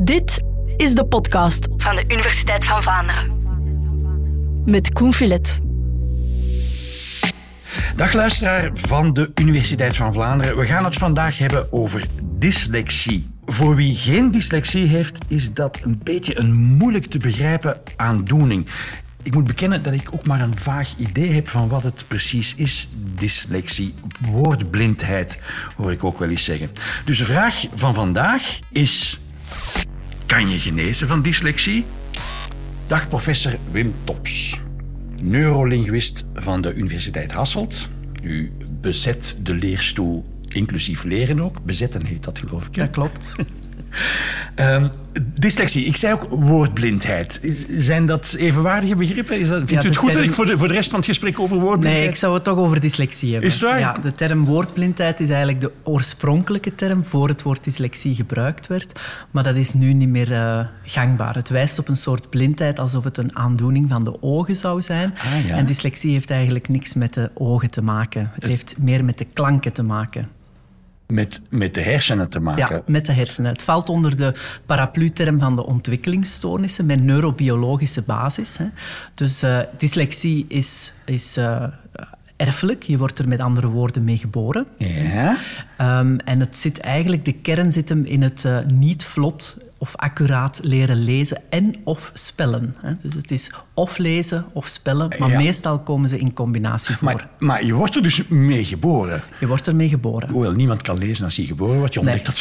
Dit is de podcast van de Universiteit van Vlaanderen. met Koen Filet. Dag luisteraar van de Universiteit van Vlaanderen. We gaan het vandaag hebben over dyslexie. Voor wie geen dyslexie heeft, is dat een beetje een moeilijk te begrijpen aandoening. Ik moet bekennen dat ik ook maar een vaag idee heb van wat het precies is, dyslexie. Woordblindheid, hoor ik ook wel eens zeggen. Dus de vraag van vandaag is... Kan je genezen van dyslexie? Dag professor Wim Tops, neurolinguist van de Universiteit Hasselt. U bezet de leerstoel, inclusief leren ook. Bezetten heet dat, geloof ik. hè? Dat klopt. Ehm, dyslexie, ik zei ook woordblindheid. Zijn dat evenwaardige begrippen? Is dat, vindt Ja, u het goed dat ik voor de, voor de rest van het gesprek over woordblindheid... Nee, ik zou het toch over dyslexie hebben. Is het waar? Ja, de term woordblindheid is eigenlijk de oorspronkelijke term voor het woord dyslexie gebruikt werd. Maar dat is nu niet meer eh, gangbaar. Het wijst op een soort blindheid alsof het een aandoening van de ogen zou zijn. Ah, ja. En dyslexie heeft eigenlijk niks met de ogen te maken. Het heeft meer met de klanken te maken. Met, met de hersenen te maken. Ja, met de hersenen. Het valt onder de paraplu-term van de ontwikkelingsstoornissen met neurobiologische basis. Hè. Dus eh, dyslexie is, is eh, erfelijk. Je wordt er met andere woorden mee geboren. Ja. Ehm, en het zit eigenlijk, de kern zit hem in het eh, niet vlot of accuraat leren lezen en of spellen. Hè. Dus het is of lezen of spellen, maar Ja. meestal komen ze in combinatie voor. Maar, maar je wordt er dus mee geboren. Je wordt ermee geboren. Hoewel niemand kan lezen als hij geboren wordt. Je ontdekt, dat,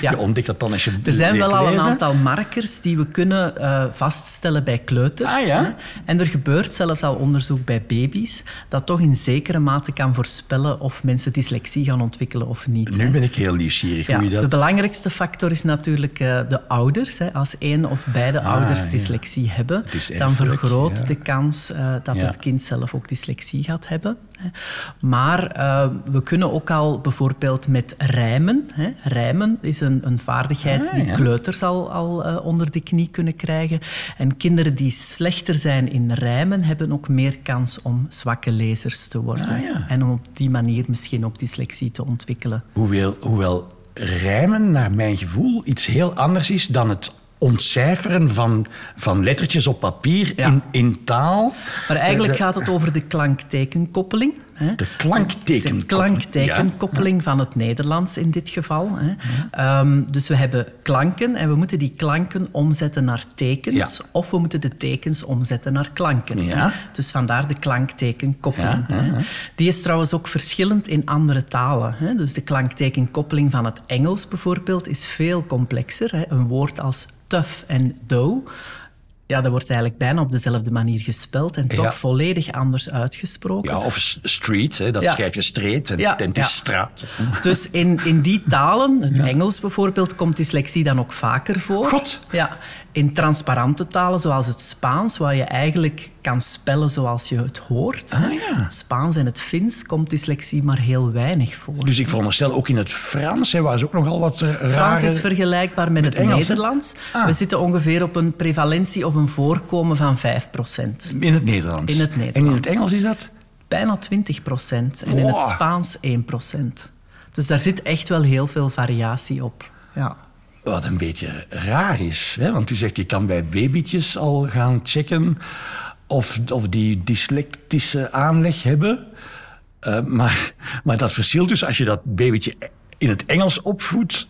Ja. je ontdekt dat dan als je Er zijn wel al een aantal markers die we kunnen eh, vaststellen bij kleuters. Ah, ja? En er gebeurt zelfs al onderzoek bij baby's dat toch in zekere mate kan voorspellen of mensen dyslexie gaan ontwikkelen of niet. Nu hè. ben ik heel nieuwsgierig hoe je dat... De belangrijkste factor is natuurlijk eh, de ouders. Hè. Als één of beide ouders Ah, ja. dyslexie hebben, dan vergroot ja. de kans eh, dat Ja. het kind zelf ook dyslexie gaat hebben. hè. Maar eh, we kunnen ook al bijvoorbeeld met rijmen. Hè. Rijmen is een, een vaardigheid Ah, die kleuters al, al eh, onder de knie kunnen krijgen. En kinderen die slechter zijn in rijmen, hebben ook meer kans om zwakke lezers te worden. Ah. En om op die manier misschien ook dyslexie te ontwikkelen. Hoewel, hoewel rijmen, naar mijn gevoel, iets heel anders is dan het ontcijferen van, van lettertjes op papier Ja. in, in taal. Maar eigenlijk De- gaat het over de klanktekenkoppeling. Hè? De klankteken. De klanktekenkoppeling van het Nederlands in dit geval. Hè? Ehm, dus we hebben klanken en we moeten die klanken omzetten naar tekens. Ja. Of we moeten de tekens omzetten naar klanken. Dus vandaar de klanktekenkoppeling. Hè. Die is trouwens ook verschillend in andere talen. Hè? Dus de klanktekenkoppeling van het Engels bijvoorbeeld is veel complexer. Hè? Een woord als tough en dough... Ja, dat wordt eigenlijk bijna op dezelfde manier gespeld en toch Ja. volledig anders uitgesproken. Ja, of street, hè, dat Ja. schrijf je street en, Ja, is straat. Dus in, in die talen, het Engels bijvoorbeeld, komt dyslexie dan ook vaker voor. God. Ja, in transparante talen zoals het Spaans, waar je eigenlijk kan spellen zoals je het hoort. Ah, ja. Spaans en het Fins komt dyslexie maar heel weinig voor. Dus ik veronderstel ook in het Frans, hè, waar ze ook nogal wat eh, rare... Frans is vergelijkbaar met, het Engels? Nederlands. Ah. We zitten ongeveer op een prevalentie of een voorkomen van 5% In het Nederlands. In het En in het Nederlands. Engels is dat? bijna 20 procent. En in het. Spaans 1 procent. Dus daar zit echt wel heel veel variatie op. Ja. Wat een beetje raar is. Hè? Want u zegt, je kan bij babytjes al gaan checken of, of die dyslectische aanleg hebben. Eh, maar, maar dat verschilt dus als je dat babytje in het Engels opvoedt,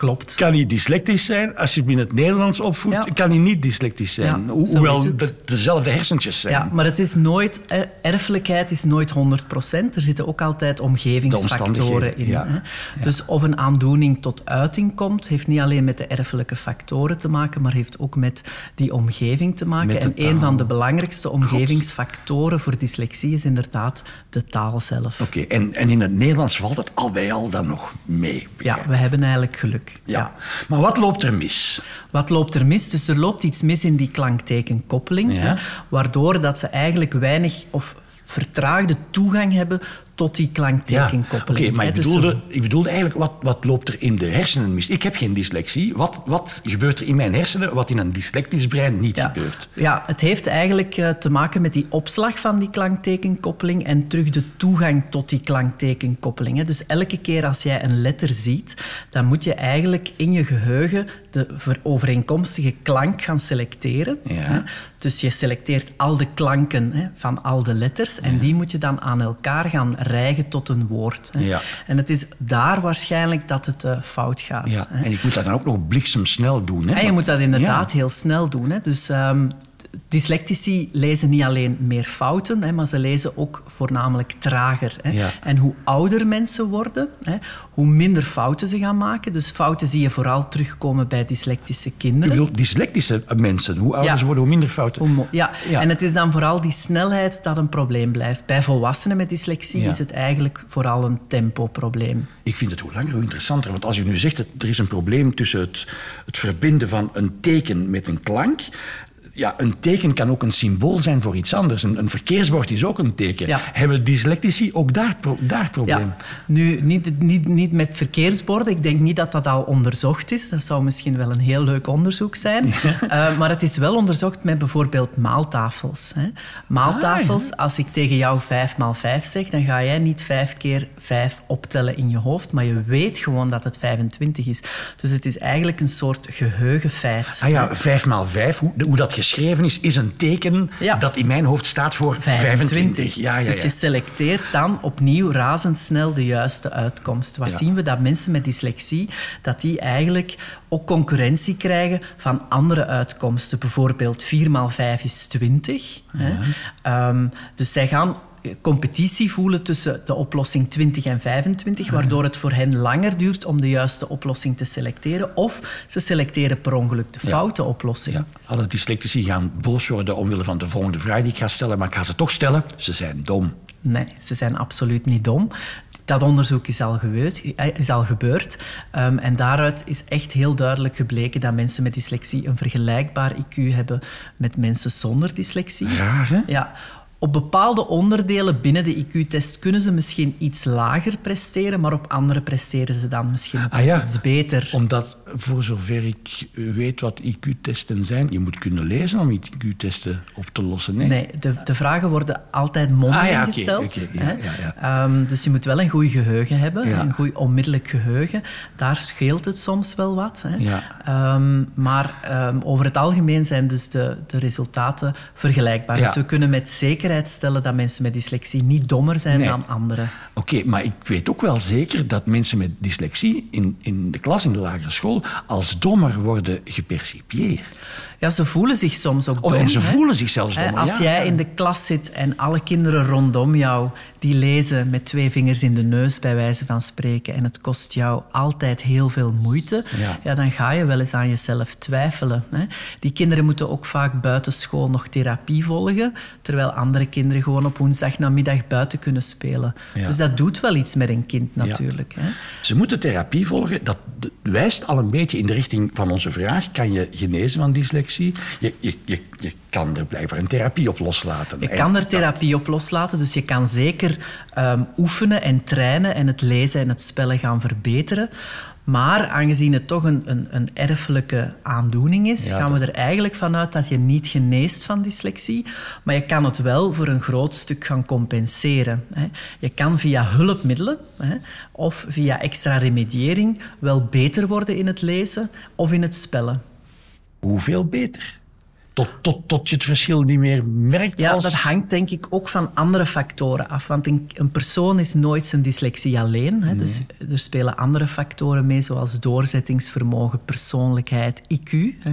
Klopt. kan hij dyslectisch zijn. Als je hem in het Nederlands opvoedt, Ja. kan hij niet dyslectisch zijn. Ja, Ho- zo hoewel het. dezelfde hersentjes zijn. Ja, maar het is nooit, eh, erfelijkheid is nooit 100 procent. Er zitten ook altijd omgevingsfactoren in. ja. Hè? Dus of een aandoening tot uiting komt, heeft niet alleen met de erfelijke factoren te maken, maar heeft ook met die omgeving te maken. En een van de belangrijkste omgevingsfactoren voor dyslexie is inderdaad de taal zelf. Oké, en, en in het Nederlands valt het al bij al dan nog mee. Ja, we hebben eigenlijk geluk. Ja. Maar wat loopt er mis? Wat loopt er mis? Dus er loopt iets mis in die klanktekenkoppeling, Ja. hè, waardoor dat ze eigenlijk weinig of vertraagde toegang hebben tot die klanktekenkoppeling. Oké, maar ik. Dus bedoelde, ik bedoelde eigenlijk, wat, wat loopt er in de hersenen mis? Ik heb geen dyslexie. Wat, wat gebeurt er in mijn hersenen wat in een dyslectisch brein niet Ja. gebeurt? Ja, het heeft eigenlijk eh, te maken met die opslag van die klanktekenkoppeling en terug de toegang tot die klanktekenkoppeling. hè. Dus elke keer als jij een letter ziet, dan moet je eigenlijk in je geheugen de ver- overeenkomstige klank gaan selecteren. Ja. hè. Dus je selecteert al de klanken hè, van al de letters en die moet je dan aan elkaar gaan rijgen tot een woord. hè. Ja. En het is daar waarschijnlijk dat het eh, fout gaat. Ja. hè. En ik moet dat dan ook nog bliksemsnel doen. Hè? En je moet dat inderdaad heel snel doen. Hè. Dus ehm, dyslectici lezen niet alleen meer fouten, hè, maar ze lezen ook voornamelijk trager. Hè. Ja. En hoe ouder mensen worden, hè, hoe minder fouten ze gaan maken. Dus fouten zie je vooral terugkomen bij dyslectische kinderen. bedoel, dyslectische mensen, hoe ouder Ja. ze worden, hoe minder fouten. Hoe Ja. Ja. en het is dan vooral die snelheid dat een probleem blijft. Bij volwassenen met dyslexie is het eigenlijk vooral een tempoprobleem. Ik vind het hoe langer hoe interessanter. Want als je nu zegt dat er is een probleem tussen het, het verbinden van een teken met een klank. Ja, een teken kan ook een symbool zijn voor iets anders. Een, een verkeersbord is ook een teken. Ja. Hebben dyslectici ook daar, pro- daar? Ja, nu niet, niet, niet met verkeersborden. Ik denk niet dat dat al onderzocht is. Dat zou misschien wel een heel leuk onderzoek zijn. Eh, maar het is wel onderzocht met bijvoorbeeld maaltafels. Hè. Maaltafels, als ik tegen jou 5 maal 5 zeg, dan ga jij niet vijf keer 5 optellen in je hoofd, maar je weet gewoon dat het 25 is. Dus het is eigenlijk een soort geheugenfeit. Ah ja, 5 maal 5, hoe, hoe dat geschreven is, is een teken Ja. dat in mijn hoofd staat voor 25. Ja, ja, Dus je selecteert dan opnieuw razendsnel de juiste uitkomst. Wat zien we? Dat mensen met dyslexie dat die eigenlijk ook concurrentie krijgen van andere uitkomsten. Bijvoorbeeld 4 maal 5 is 20. Hè? Ehm, dus zij gaan competitie voelen tussen de oplossing 20 en 25, waardoor het voor hen langer duurt om de juiste oplossing te selecteren. Of ze selecteren per ongeluk de foute oplossing. Ja, alle dyslectici gaan boos worden omwille van de volgende vraag die ik ga stellen, maar ik ga ze toch stellen. Ze zijn dom. Nee, ze zijn absoluut niet dom. Dat onderzoek is al, geweest, is al gebeurd. Ehm, en daaruit is echt heel duidelijk gebleken dat mensen met dyslexie een vergelijkbaar IQ hebben met mensen zonder dyslexie. Raar, hè? Ja. Op bepaalde onderdelen binnen de IQ-test kunnen ze misschien iets lager presteren, maar op andere presteren ze dan misschien Ah ja. iets beter. Omdat, voor zover ik weet wat IQ-testen zijn, je moet kunnen lezen om IQ-testen op te lossen. Nee. Nee, de, de vragen worden altijd mondeling Ah ja, gesteld. ja, hè. ja, ja. Ehm, dus je moet wel een goed geheugen hebben, een goed onmiddellijk geheugen. Daar scheelt het soms wel wat. Hè. Ja. Ehm, maar ehm, over het algemeen zijn dus de, de resultaten vergelijkbaar. Ja. Dus we kunnen met zekerheid stellen dat mensen met dyslexie niet dommer zijn Nee. dan anderen. Oké, maar ik weet ook wel zeker dat mensen met dyslexie in, in de klas in de lagere school als dommer worden gepercipieerd. Ja, ze voelen zich soms ook Oh, dom. en ze hè. voelen zich zelfs. Als ja. jij in de klas zit en alle kinderen rondom jou die lezen met twee vingers in de neus, bij wijze van spreken, en het kost jou altijd heel veel moeite, Ja. ja. dan ga je wel eens aan jezelf twijfelen. Hè. Die kinderen moeten ook vaak buitenschool nog therapie volgen, terwijl andere kinderen gewoon op woensdagnamiddag buiten kunnen spelen. Dus dat doet wel iets met een kind natuurlijk. Hè. Ze moeten therapie volgen. Dat wijst al een beetje in de richting van onze vraag. Kan je genezen van dyslexie? Je, je, je, je kan er blijkbaar een therapie op loslaten. Je En kan er dat- therapie op loslaten, dus je kan zeker ehm, oefenen en trainen en het lezen en het spellen gaan verbeteren. Maar aangezien het toch een, een, een erfelijke aandoening is, Ja, gaan we er eigenlijk vanuit dat je niet geneest van dyslexie. Maar je kan het wel voor een groot stuk gaan compenseren. Hè. Je kan via hulpmiddelen hè, of via extra remediëring wel beter worden in het lezen of in het spellen. Hoeveel beter? Tot, tot, tot je het verschil niet meer merkt Ja, als... dat hangt denk ik ook van andere factoren af. Want een, een persoon is nooit zijn dyslexie alleen. Hè. Dus er spelen andere factoren mee, zoals doorzettingsvermogen, persoonlijkheid, IQ. Hè.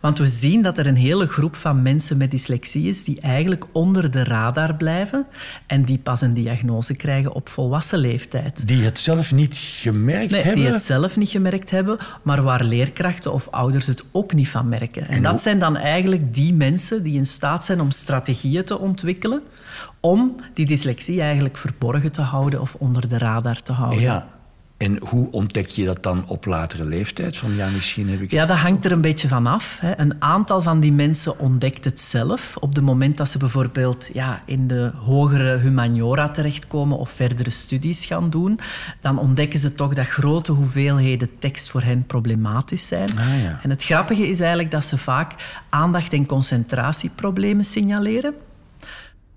Want we zien dat er een hele groep van mensen met dyslexie is die eigenlijk onder de radar blijven en die pas een diagnose krijgen op volwassen leeftijd. Die het zelf niet gemerkt Nee, hebben. die het zelf niet gemerkt hebben, maar waar leerkrachten of ouders het ook niet van merken. En, En dat zijn dan eigenlijk die mensen die in staat zijn om strategieën te ontwikkelen om die dyslexie eigenlijk verborgen te houden of onder de radar te houden. En hoe ontdek je dat dan op latere leeftijd? Van ja, misschien heb ik... Ja, dat hangt er een beetje van af. Hè. Een aantal van die mensen ontdekt het zelf. Op het moment dat ze bijvoorbeeld ja, in de hogere humaniora terechtkomen of verdere studies gaan doen, dan ontdekken ze toch dat grote hoeveelheden tekst voor hen problematisch zijn. Ah, ja. En het grappige is eigenlijk dat ze vaak aandacht- en concentratieproblemen signaleren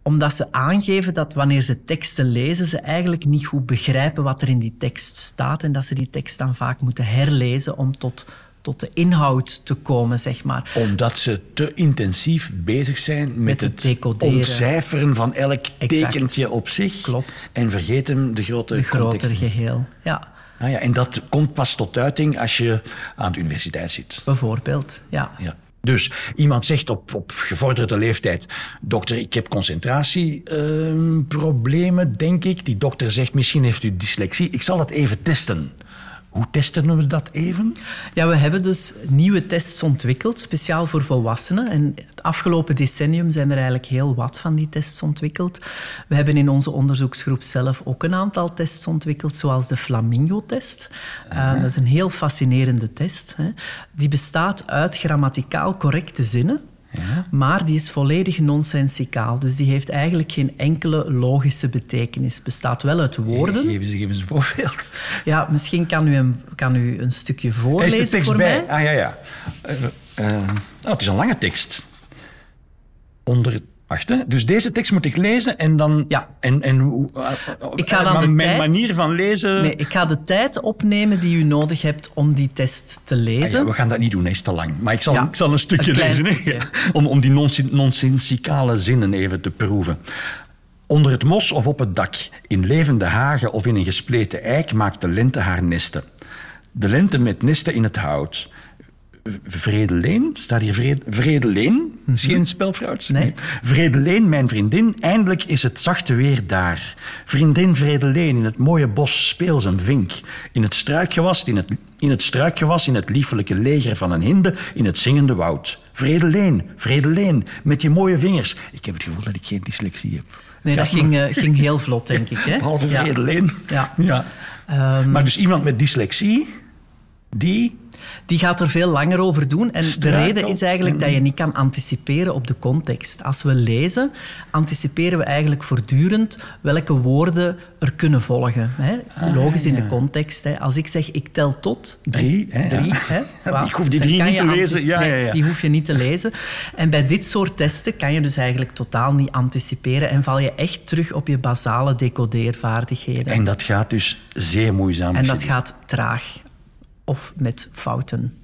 omdat ze aangeven dat wanneer ze teksten lezen, ze eigenlijk niet goed begrijpen wat er in die tekst staat en dat ze die tekst dan vaak moeten herlezen om tot, tot de inhoud te komen, zeg maar. Omdat ze te intensief bezig zijn met, Met het decoderen. ontcijferen van elk Exact. tekentje op zich. Klopt. En vergeten de grote De groter context. geheel. Ja, Ah ja, en dat komt pas tot uiting als je aan de universiteit zit. bijvoorbeeld. Ja. Ja. Dus iemand zegt op, op gevorderde leeftijd: Dokter, ik heb concentratieproblemen, denk ik. Die dokter zegt: Misschien heeft u dyslexie. Ik zal dat even testen. Hoe testen we dat even? Ja, we hebben dus nieuwe tests ontwikkeld, speciaal voor volwassenen. En het afgelopen decennium zijn er eigenlijk heel wat van die tests ontwikkeld. We hebben in onze onderzoeksgroep zelf ook een aantal tests ontwikkeld, zoals de Flamingo-test. Uh, dat is een heel fascinerende test. Hè. Die bestaat uit grammaticaal correcte zinnen. Maar die is volledig nonsensicaal. Dus die heeft eigenlijk geen enkele logische betekenis. Het bestaat wel uit woorden. Geef eens, geef eens een voorbeeld. Ja, misschien kan u een, kan u een stukje voorlezen heeft de tekst voor bij. mij. Ah ja, ja. Oh, het is een lange tekst. Onder. Wacht, hè. Dus deze tekst moet ik lezen en dan. Ja. En, en hoe. eh, Ik ga dan maar mijn tijd- manier van lezen. Nee, ik ga de tijd opnemen die u nodig hebt om die test te Ah lezen. ja, we gaan dat niet doen, hij is te lang. Maar ik zal, Ja, ik zal een stukje een lezen. stukje. Om, om die nonsen- nonsensicale zinnen even te proeven. Onder het mos of op het dak, in levende hagen of in een gespleten eik, maakt de lente haar nesten. De lente met nesten in het hout. Vredeleen, staat hier Vrede, Vredeleen? Is geen spelfout? Nee. Vredeleen, mijn vriendin, eindelijk is het zachte weer daar. Vriendin Vredeleen, in het mooie bos speel zijn vink. In het struikgewas, in het, in het struikgewas, in het liefelijke leger van een hinde, in het zingende woud. Vredeleen, Vredeleen, met je mooie vingers. Ik heb het gevoel dat ik geen dyslexie heb. Nee, dat ging, eh, ging heel vlot, denk ik. Hè? Behalve Ja. Vredeleen. Ja. ja. Ehm, Maar dus iemand met dyslexie, die... Die gaat er veel langer over doen. En de reden is eigenlijk dat je niet kan anticiperen op de context. Als we lezen, anticiperen we eigenlijk voortdurend welke woorden er kunnen volgen. Hè? Ah, Logisch in de context. Hè? Als ik zeg, ik tel tot Drie, hè, ja. drie hè? Ik hoef die drie niet te lezen. Ja, nee, ja, ja. Die hoef je niet te lezen. En bij dit soort testen kan je dus eigenlijk totaal niet anticiperen en val je echt terug op je basale decodeervaardigheden. En dat gaat dus zeer moeizaam. En dat gaat traag. Of met fouten.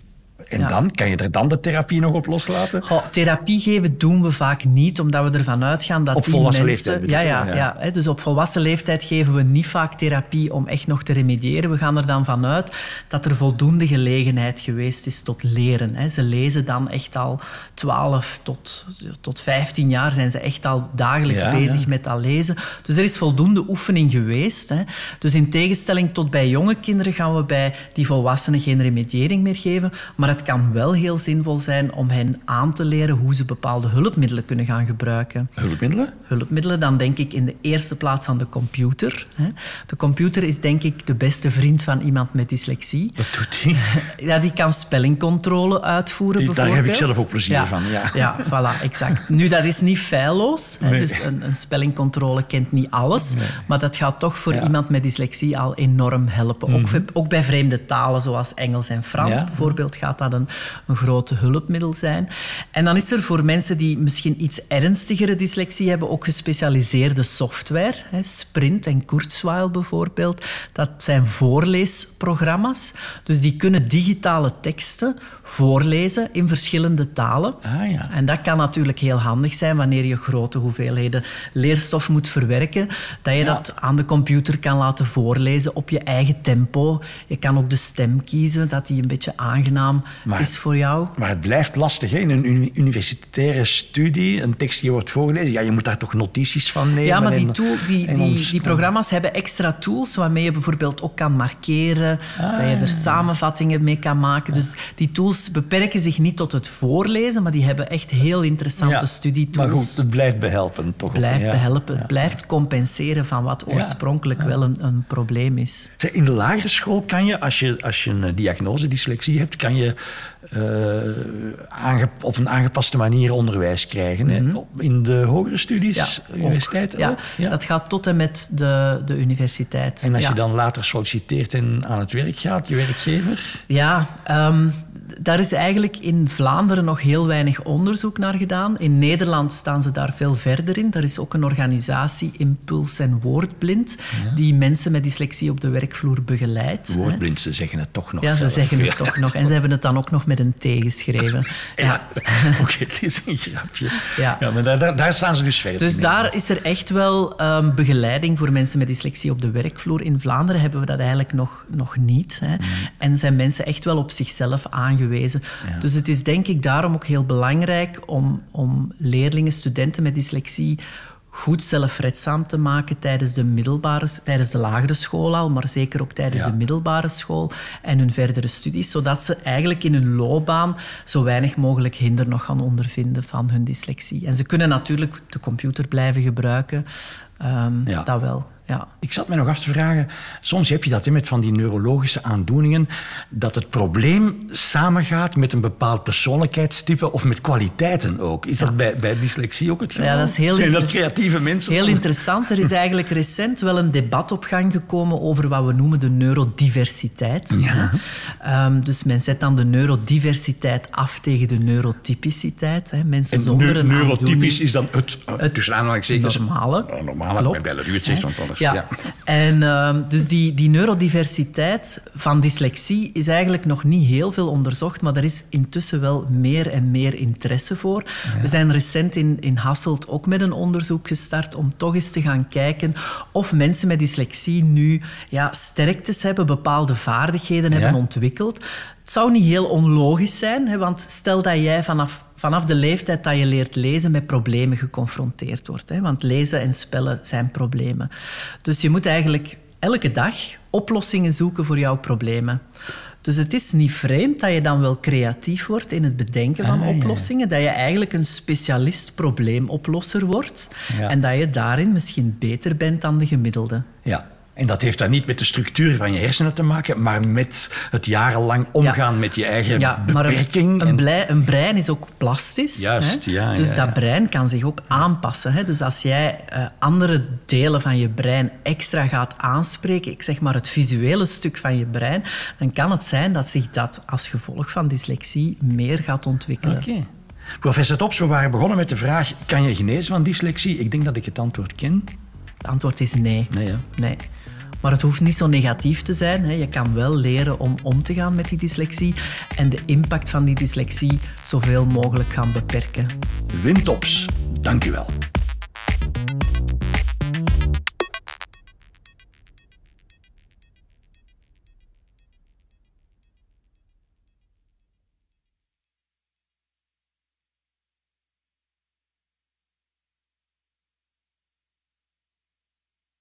En ja. dan, kan je er dan de therapie nog op loslaten? Goh, therapie geven doen we vaak niet, omdat we ervan uitgaan dat Op die volwassen mensen... leeftijd ja, ja, ja. ja. hè, dus op volwassen leeftijd geven we niet vaak therapie om echt nog te remediëren. We gaan er dan vanuit dat er voldoende gelegenheid geweest is tot leren. Hè. Ze lezen dan echt al 12 tot, tot 15 jaar zijn ze echt al dagelijks Ja, bezig met dat lezen. Dus er is voldoende oefening geweest. Hè. Dus in tegenstelling tot bij jonge kinderen gaan we bij die volwassenen geen remediëring meer geven. Maar het kan wel heel zinvol zijn om hen aan te leren hoe ze bepaalde hulpmiddelen kunnen gaan gebruiken. Hulpmiddelen? Hulpmiddelen, dan denk ik in de eerste plaats aan de computer. De computer is denk ik de beste vriend van iemand met dyslexie. Wat doet die? Ja, die kan spellingcontrole uitvoeren, Die- daar heb ik zelf ook plezier van, ja. Ja, voilà, exact. Nu, dat is niet feilloos. Nee. Dus een, een spellingcontrole kent niet alles. Maar dat gaat toch voor Ja. Mhm. iemand met dyslexie al enorm helpen. Ook, ve- ook bij vreemde talen, zoals Engels en Frans Ja. bijvoorbeeld, gaat dat een, een grote hulpmiddel zijn. En dan is er voor mensen die misschien iets ernstigere dyslexie hebben, ook gespecialiseerde software. Hè, Sprint en Kurzweil bijvoorbeeld. Dat zijn voorleesprogramma's. Dus die kunnen digitale teksten voorlezen in verschillende talen. Ah, ja. En dat kan natuurlijk heel handig zijn wanneer je grote hoeveelheden leerstof moet verwerken. Dat je Ja. dat aan de computer kan laten voorlezen op je eigen tempo. Je kan ook de stem kiezen, dat die een beetje aangenaam Maar- is voor jou. Maar het blijft lastig, hè? in een uni- universitaire studie, een tekst die wordt voorgelezen, ja, je moet daar toch notities van nemen. Ja, maar die, en- tool, die, die, ons- die programma's hebben extra tools waarmee je bijvoorbeeld ook kan markeren, Ah, dat je er samenvattingen mee kan maken. Dus die tools beperken zich niet tot het voorlezen, maar die hebben echt heel interessante Ja, studietools. Maar goed, het blijft behelpen, toch? blijft Ja. behelpen. Het blijft compenseren van wat oorspronkelijk wel een, een probleem is. In de lagere school kan je, als je, als je een diagnose dyslexie hebt, kan je eh, op een aangepaste manier onderwijs krijgen. Op- In de hogere studies, universiteit Ja, ook? Ja. dat gaat tot en met de, de universiteit. En als Ja. je dan later solliciteert en aan het werk gaat, je werkgever? Ja, ehm, daar is eigenlijk in Vlaanderen nog heel weinig onderzoek naar gedaan. In Nederland staan ze daar veel verder in. Er is ook een organisatie, Impuls en Woordblind, die mensen met dyslexie op de werkvloer begeleidt. Woordblind, ze zeggen het toch nog Ja, ze zelf. zeggen het Ja. toch nog. En ze hebben het dan ook nog met een T geschreven. Ja. Oké, het is een grapje. Ja. maar daar, daar, daar staan ze dus verder Dus in. daar is er echt wel ehm, begeleiding voor mensen met dyslexie op de werkvloer. In Vlaanderen hebben we dat eigenlijk nog, nog niet. Hè. En zijn mensen echt wel op zichzelf aangewezen. Dus het is denk ik daarom ook heel belangrijk om, om leerlingen, studenten met dyslexie goed zelfredzaam te maken tijdens de, middelbare, tijdens de lagere school al, maar zeker ook tijdens Ja. de middelbare school en hun verdere studies, zodat ze eigenlijk in hun loopbaan zo weinig mogelijk hinder nog gaan ondervinden van hun dyslexie. En ze kunnen natuurlijk de computer blijven gebruiken, ehm, Ja. dat wel. Ja. Ik zat mij nog af te vragen, soms heb je dat hè, met van die neurologische aandoeningen, dat het probleem samengaat met een bepaald persoonlijkheidstype of met kwaliteiten ook. Is dat bij, bij dyslexie ook het geval? Ja, dat is heel Zijn dat creatieve mensen? Heel interessant. Er is eigenlijk recent wel een debat op gang gekomen over wat we noemen de neurodiversiteit. Ja. Ehm, dus men zet dan de neurodiversiteit af tegen de neurotypiciteit. Hè. Mensen En zonder een neurotypisch is dan het, het tussen aanhalingstekens, normale. Oh, normale, Klopt. u het zegt, want anders... Ja. Ja. En ehm, dus die, die neurodiversiteit van dyslexie is eigenlijk nog niet heel veel onderzocht, maar er is intussen wel meer en meer interesse voor. We zijn recent in, in Hasselt ook met een onderzoek gestart om toch eens te gaan kijken of mensen met dyslexie nu ja, sterktes hebben, bepaalde vaardigheden hebben ontwikkeld. Het zou niet heel onlogisch zijn, hè, want stel dat jij vanaf, vanaf de leeftijd dat je leert lezen met problemen geconfronteerd wordt. Hè, want lezen en spellen zijn problemen. Dus je moet eigenlijk elke dag oplossingen zoeken voor jouw problemen. Dus het is niet vreemd dat je dan wel creatief wordt in het bedenken van Ah, ja. oplossingen. Dat je eigenlijk een specialist-probleemoplosser wordt. Ja. En dat je daarin misschien beter bent dan de gemiddelde. Ja. En dat heeft dan niet met de structuur van je hersenen te maken, maar met het jarenlang omgaan met je eigen Ja, maar een, beperking. een, en- blij- een brein is ook plastisch. Juist, hè? ja, Dus ja, dat brein kan zich ook aanpassen. Hè? Dus als jij eh, andere delen van je brein extra gaat aanspreken, ik zeg maar het visuele stuk van je brein, dan kan het zijn dat zich dat als gevolg van dyslexie meer gaat ontwikkelen. Oké. Professor Tops, we waren begonnen met de vraag, kan je genezen van dyslexie? Ik denk dat ik het antwoord ken. Het antwoord is nee. Nee, ja. Nee. Maar het hoeft niet zo negatief te zijn. Hè. Je kan wel leren om om te gaan met die dyslexie en de impact van die dyslexie zoveel mogelijk gaan beperken. Wim Tops, dank u wel.